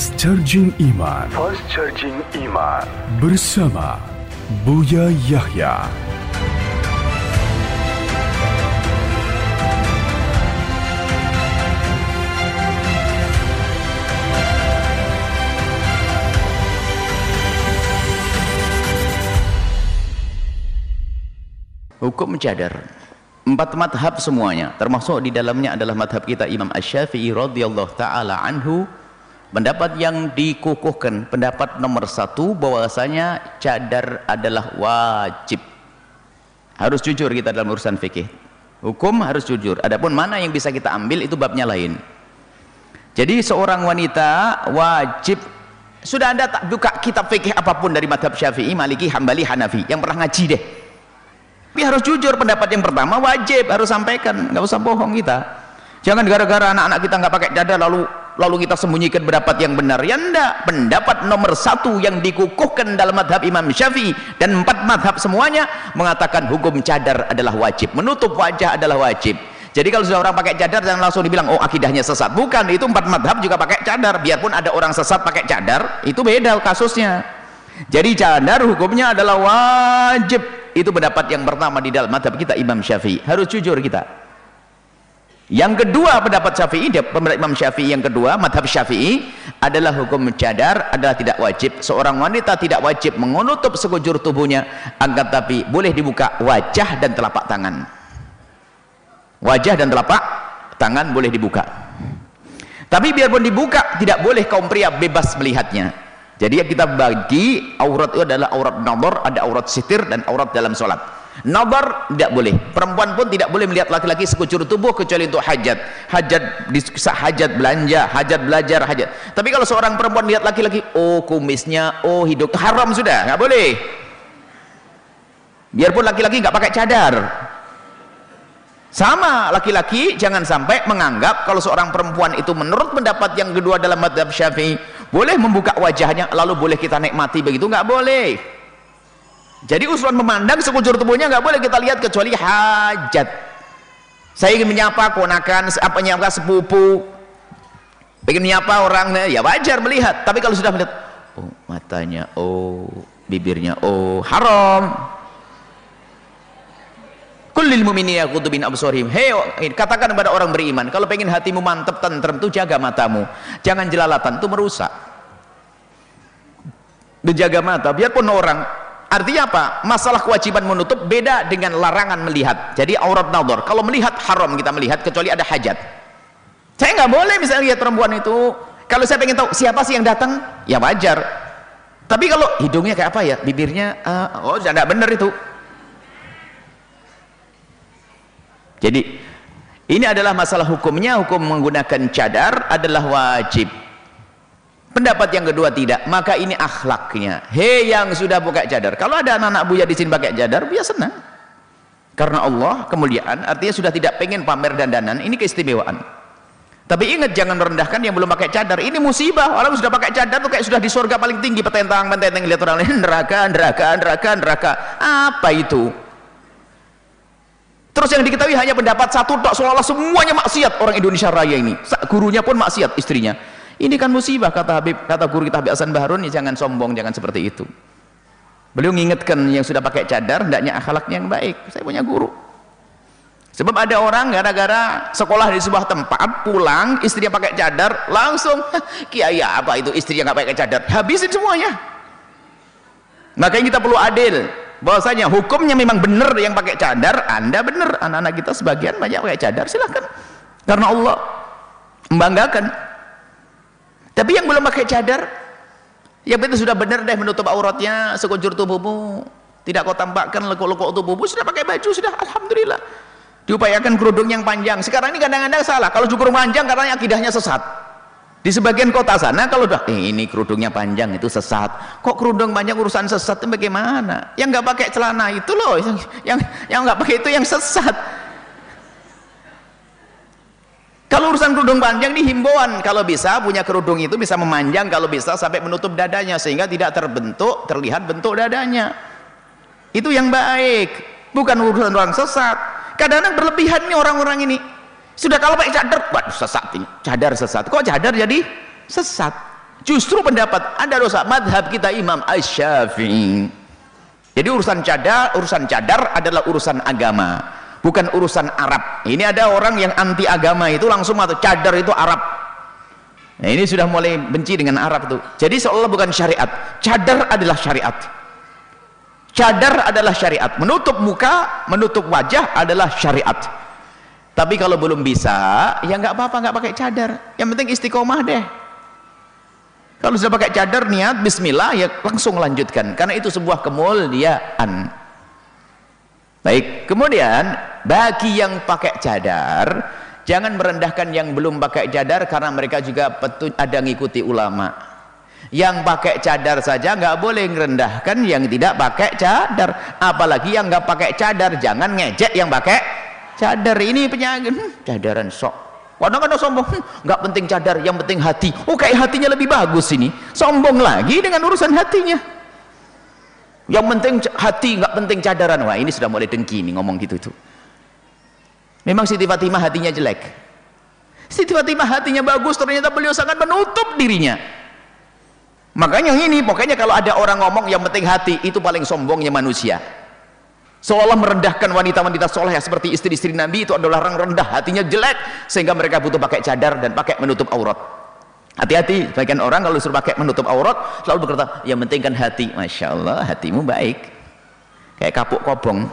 Fast Charging Iman Fast Charging Iman bersama Buya Yahya. Hukum cadar. Empat madhab semuanya, termasuk di dalamnya adalah madhab kita Imam Ash-Syafi'i radhiyallahu taala anhu. Pendapat yang dikukuhkan, pendapat nomor satu bahwasanya cadar adalah wajib. Harus jujur kita dalam urusan fikih. Hukum harus jujur. Adapun mana yang bisa kita ambil itu babnya lain. Jadi seorang wanita wajib sudah anda tak buka kitab fikih apa pun dari madhab Syafi'i, Maliki, Hambali, Hanafi yang pernah ngaji deh tapi harus jujur pendapat yang pertama wajib harus sampaikan nggak usah bohong kita jangan gara-gara anak-anak kita nggak pakai cadar lalu lalu kita sembunyikan pendapat yang benar. Ya enggak pendapat nomor satu yang dikukuhkan dalam madhab Imam Syafi'i dan empat madhab semuanya mengatakan hukum cadar adalah wajib. Menutup wajah adalah wajib. Jadi kalau sudah orang pakai cadar jangan langsung dibilang oh akidahnya sesat. Bukan itu empat madhab juga pakai cadar. Biarpun ada orang sesat pakai cadar itu beda kasusnya. Jadi cadar hukumnya adalah wajib. Itu pendapat yang pertama di dalam madhab kita Imam Syafi'i. Harus jujur kita yang kedua pendapat Syafi'i pendapat Imam Syafi'i yang kedua madhab Syafi'i adalah hukum cadar adalah tidak wajib. Seorang wanita tidak wajib menutup sekujur tubuhnya agar tapi boleh dibuka wajah dan telapak tangan. Wajah dan telapak tangan boleh dibuka. Tapi biarpun dibuka tidak boleh kaum pria bebas melihatnya. Jadi kita bagi aurat itu adalah aurat nazar, ada aurat sitir dan aurat dalam solat. Nazar tidak boleh. Perempuan pun tidak boleh melihat laki-laki sekujur tubuh kecuali untuk hajat. Hajat hajat belanja, hajat belajar, hajat. Tapi kalau seorang perempuan lihat laki-laki, oh kumisnya, oh hidung haram sudah, nggak boleh. Biarpun laki-laki nggak pakai cadar. Sama laki-laki jangan sampai menganggap kalau seorang perempuan itu menurut pendapat yang kedua dalam madhab syafi'i boleh membuka wajahnya lalu boleh kita nikmati begitu nggak boleh jadi usulan memandang sekujur tubuhnya nggak boleh kita lihat kecuali hajat saya ingin menyapa ponakan apa menyapa sepupu ingin menyapa orang ya wajar melihat tapi kalau sudah melihat oh matanya oh bibirnya oh haram Kullil mu'minina yaghuddu min absarihim. Hei, katakan kepada orang beriman, kalau pengen hatimu mantap tentrem tuh jaga matamu. Jangan jelalatan itu merusak. Menjaga mata biarpun orang Artinya apa? Masalah kewajiban menutup beda dengan larangan melihat. Jadi aurat nador. Kalau melihat haram kita melihat kecuali ada hajat. Saya nggak boleh misalnya lihat perempuan itu. Kalau saya pengen tahu siapa sih yang datang, ya wajar. Tapi kalau hidungnya kayak apa ya, bibirnya, uh, oh tidak benar itu. Jadi ini adalah masalah hukumnya, hukum menggunakan cadar adalah wajib. Pendapat yang kedua tidak, maka ini akhlaknya. Hei yang sudah buka cadar. Kalau ada anak-anak buya di sini pakai cadar, biar senang. Karena Allah kemuliaan, artinya sudah tidak pengen pamer dandanan, ini keistimewaan. Tapi ingat jangan merendahkan yang belum pakai cadar. Ini musibah. Orang sudah pakai cadar tuh kayak sudah di surga paling tinggi petentang petentang lihat orang lain neraka, neraka, neraka, neraka. Apa itu? Terus yang diketahui hanya pendapat satu tok seolah-olah semuanya maksiat orang Indonesia Raya ini. Gurunya pun maksiat istrinya. Ini kan musibah kata Habib, kata guru kita Habib Hasan Baharun, ya jangan sombong, jangan seperti itu. Beliau mengingatkan yang sudah pakai cadar hendaknya akhlaknya yang baik. Saya punya guru. Sebab ada orang gara-gara sekolah di sebuah tempat pulang istrinya pakai cadar langsung kiai apa itu istrinya nggak pakai cadar habisin semuanya. Makanya kita perlu adil bahwasanya hukumnya memang benar yang pakai cadar anda benar anak-anak kita sebagian banyak pakai cadar silahkan karena Allah membanggakan tapi yang belum pakai cadar yang itu sudah benar deh menutup auratnya sekujur tubuhmu. Tidak kau tampakkan lekuk-lekuk tubuhmu sudah pakai baju sudah Alhamdulillah. Diupayakan kerudung yang panjang. Sekarang ini kadang-kadang salah. Kalau cukur panjang karena akidahnya sesat. Di sebagian kota sana kalau udah eh, ini kerudungnya panjang itu sesat. Kok kerudung panjang urusan sesat itu bagaimana? Yang nggak pakai celana itu loh yang yang nggak pakai itu yang sesat kalau urusan kerudung panjang ini himbauan. Kalau bisa punya kerudung itu bisa memanjang kalau bisa sampai menutup dadanya sehingga tidak terbentuk terlihat bentuk dadanya. Itu yang baik bukan urusan orang sesat. Kadang-kadang berlebihan nih orang-orang ini. Sudah kalau pakai cadar waduh sesat ini. Cadar sesat. Kok cadar jadi sesat? Justru pendapat ada dosa madhab kita Imam Ash-Syafi'i jadi urusan cadar urusan cadar adalah urusan agama bukan urusan Arab. Ini ada orang yang anti agama itu langsung atau cadar itu Arab. Nah ini sudah mulai benci dengan Arab tuh. Jadi seolah bukan syariat. Cadar adalah syariat. Cadar adalah syariat. Menutup muka menutup wajah adalah syariat. Tapi kalau belum bisa ya nggak apa-apa nggak pakai cadar. Yang penting istiqomah deh. Kalau sudah pakai cadar niat bismillah ya langsung lanjutkan. Karena itu sebuah kemuliaan baik kemudian bagi yang pakai cadar jangan merendahkan yang belum pakai cadar karena mereka juga ada ngikuti ulama. Yang pakai cadar saja nggak boleh merendahkan yang tidak pakai cadar. Apalagi yang nggak pakai cadar jangan ngejek yang pakai cadar. Ini penyakit hmm, cadaran sok. Kadang-kadang sombong hmm, nggak penting cadar yang penting hati. Oh kayak hatinya lebih bagus ini. Sombong lagi dengan urusan hatinya yang penting hati nggak penting cadaran. Wah ini sudah mulai dengki nih ngomong gitu tuh memang Siti Fatimah hatinya jelek. Siti Fatimah hatinya bagus ternyata beliau sangat menutup dirinya. Makanya ini pokoknya kalau ada orang ngomong yang penting hati itu paling sombongnya manusia. Seolah merendahkan wanita-wanita soleh seperti istri-istri Nabi itu adalah orang rendah hatinya jelek sehingga mereka butuh pakai cadar dan pakai menutup aurat hati-hati. Sebagian orang kalau disuruh pakai menutup aurat selalu berkata yang penting kan hati. Masya Allah hatimu baik. Kayak kapuk kobong.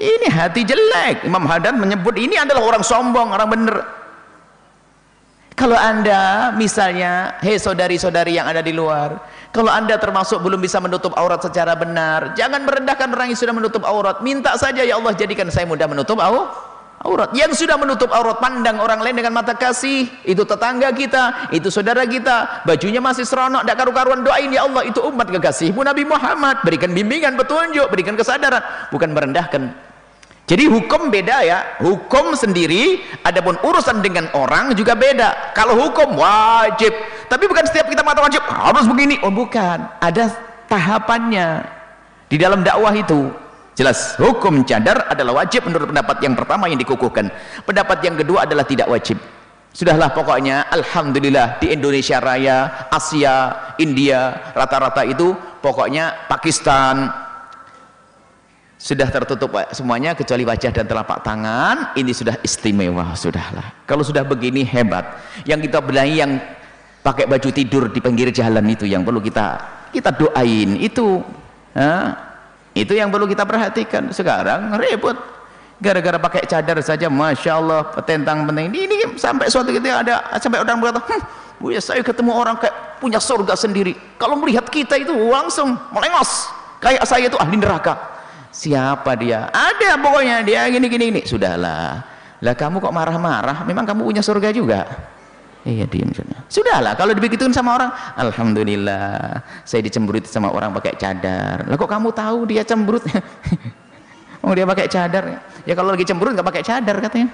Ini hati jelek. Imam Hadan menyebut ini adalah orang sombong orang bener kalau anda misalnya hei saudari-saudari yang ada di luar kalau anda termasuk belum bisa menutup aurat secara benar jangan merendahkan orang yang sudah menutup aurat. Minta saja ya Allah jadikan saya mudah menutup aurat yang sudah menutup aurat pandang orang lain dengan mata kasih. Itu tetangga kita itu saudara kita. Bajunya masih seronok tidak karu-karuan. Doain ya Allah itu umat kekasihmu Nabi Muhammad. Berikan bimbingan petunjuk berikan kesadaran. Bukan merendahkan. Jadi hukum beda ya. Hukum sendiri adapun urusan dengan orang juga beda. Kalau hukum wajib. Tapi bukan setiap kita mata wajib harus begini. Oh bukan. Ada tahapannya. Di dalam dakwah itu jelas hukum cadar adalah wajib menurut pendapat yang pertama yang dikukuhkan. Pendapat yang kedua adalah tidak wajib. Sudahlah pokoknya Alhamdulillah di Indonesia Raya Asia India rata-rata itu pokoknya Pakistan sudah tertutup semuanya kecuali wajah dan telapak tangan ini sudah istimewa sudahlah. Kalau sudah begini hebat. Yang kita benahi yang pakai baju tidur di pinggir jalan itu yang perlu kita kita doain itu. Ha? Itu yang perlu kita perhatikan. Sekarang repot gara-gara pakai cadar saja Masya Allah petentang penting. Ini, ini sampai suatu ketika ada sampai orang berkata hm, Bu ya saya ketemu orang kayak punya surga sendiri. Kalau melihat kita itu langsung melengos. Kayak saya itu ahli neraka. Siapa dia? Ada pokoknya. Dia gini gini ini sudahlah. Lah kamu kok marah-marah? Memang kamu punya surga juga iya diam sudah sudahlah kalau dibegituin sama orang Alhamdulillah saya dicemburuti sama orang pakai cadar. Lah kok kamu tahu dia cemberut oh dia pakai cadar ya? Kalau lagi cemberut nggak pakai cadar katanya.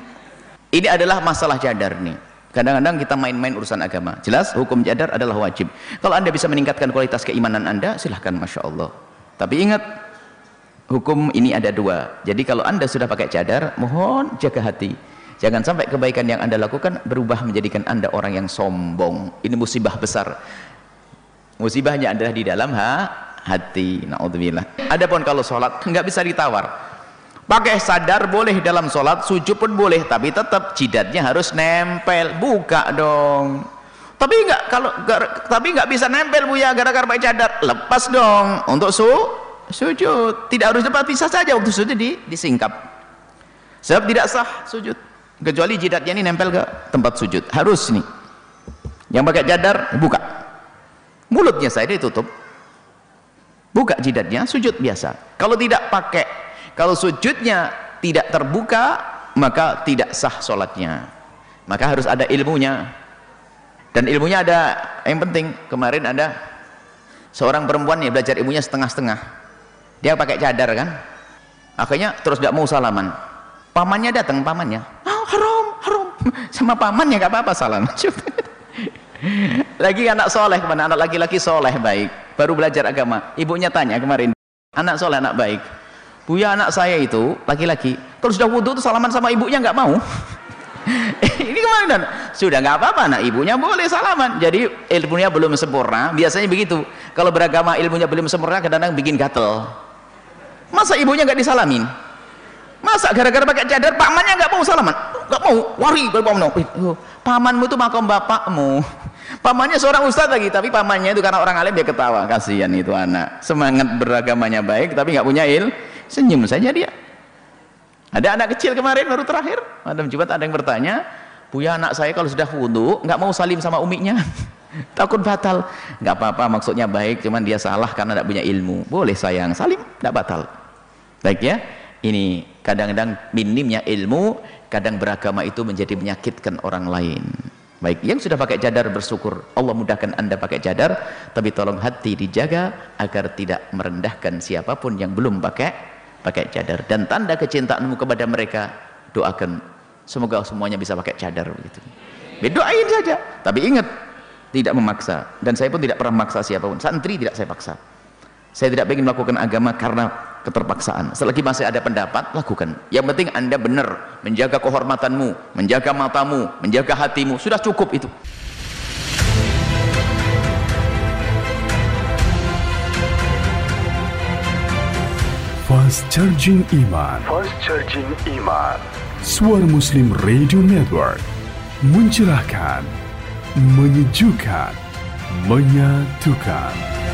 Ini adalah masalah cadar nih. Kadang-kadang kita main-main urusan agama. Jelas hukum cadar adalah wajib. Kalau anda bisa meningkatkan kualitas keimanan anda silahkan Masya Allah. Tapi ingat hukum ini ada dua. Jadi kalau anda sudah pakai cadar mohon jaga hati Jangan sampai kebaikan yang anda lakukan berubah menjadikan anda orang yang sombong. Ini musibah besar. Musibahnya adalah di dalam ha hati. Naudzubillah. Adapun kalau sholat nggak bisa ditawar. Pakai sadar boleh dalam sholat, sujud pun boleh, tapi tetap jidatnya harus nempel. Buka dong. Tapi nggak kalau tapi nggak bisa nempel bu ya gara-gara pakai cadar. Lepas dong untuk su sujud. Tidak harus lepas bisa saja waktu sujud di disingkap. Sebab tidak sah sujud kecuali jidatnya ini nempel ke tempat sujud. Harus nih. Yang pakai cadar buka. Mulutnya saya ditutup buka jidatnya sujud biasa. Kalau tidak pakai kalau sujudnya tidak terbuka maka tidak sah sholatnya. Maka harus ada ilmunya. Dan ilmunya ada yang penting kemarin ada seorang perempuan yang belajar ilmunya setengah-setengah. Dia pakai cadar kan? Akhirnya terus tidak mau salaman. Pamannya datang pamannya sama pamannya gak apa-apa salam. Lagi anak soleh ke mana? Anak laki-laki soleh baik. Baru belajar agama. Ibunya tanya kemarin anak soleh anak baik? Buya anak saya itu laki-laki. Kalau sudah wudhu itu salaman sama ibunya nggak mau? Ini ke mana sudah nggak apa-apa nah ibunya boleh salaman. Jadi ilmunya belum sempurna. Biasanya begitu. Kalau beragama ilmunya belum sempurna kadang-kadang bikin gatel. Masa ibunya nggak disalamin masa gara-gara pakai cadar pamannya nggak mau salaman? Nggak mau wari paman oh, pamanmu itu makom bapakmu. Pamannya seorang ustadz lagi tapi pamannya itu karena orang alim dia ketawa. Kasihan itu anak. Semangat beragamanya baik tapi nggak punya il senyum saja dia. Ada anak kecil kemarin baru terakhir. Madam Jumat ada yang bertanya Buya anak saya kalau sudah wudhu nggak mau salim sama uminya takut batal. Nggak apa-apa maksudnya baik cuman dia salah karena tidak punya ilmu. Boleh sayang salim tidak batal. Baik ya ini kadang-kadang minimnya ilmu kadang beragama itu menjadi menyakitkan orang lain. Baik yang sudah pakai cadar bersyukur. Allah mudahkan anda pakai cadar tapi tolong hati dijaga agar tidak merendahkan siapa pun yang belum pakai pakai cadar. Dan tanda kecintaanmu kepada mereka doakan. Semoga semuanya bisa pakai cadar begitu. Doain saja tapi ingat tidak memaksa. Dan saya pun tidak pernah memaksa siapa pun. Santri tidak saya paksa. Saya tidak ingin melakukan agama karena keterpaksaan. Selagi masih ada pendapat lakukan. Yang penting anda benar menjaga kehormatanmu menjaga matamu menjaga hatimu. Sudah cukup itu. Fast Charging Iman. Fast Charging Iman. Suara Muslim Radio Network Mencerahkan Menyejukkan Menyatukan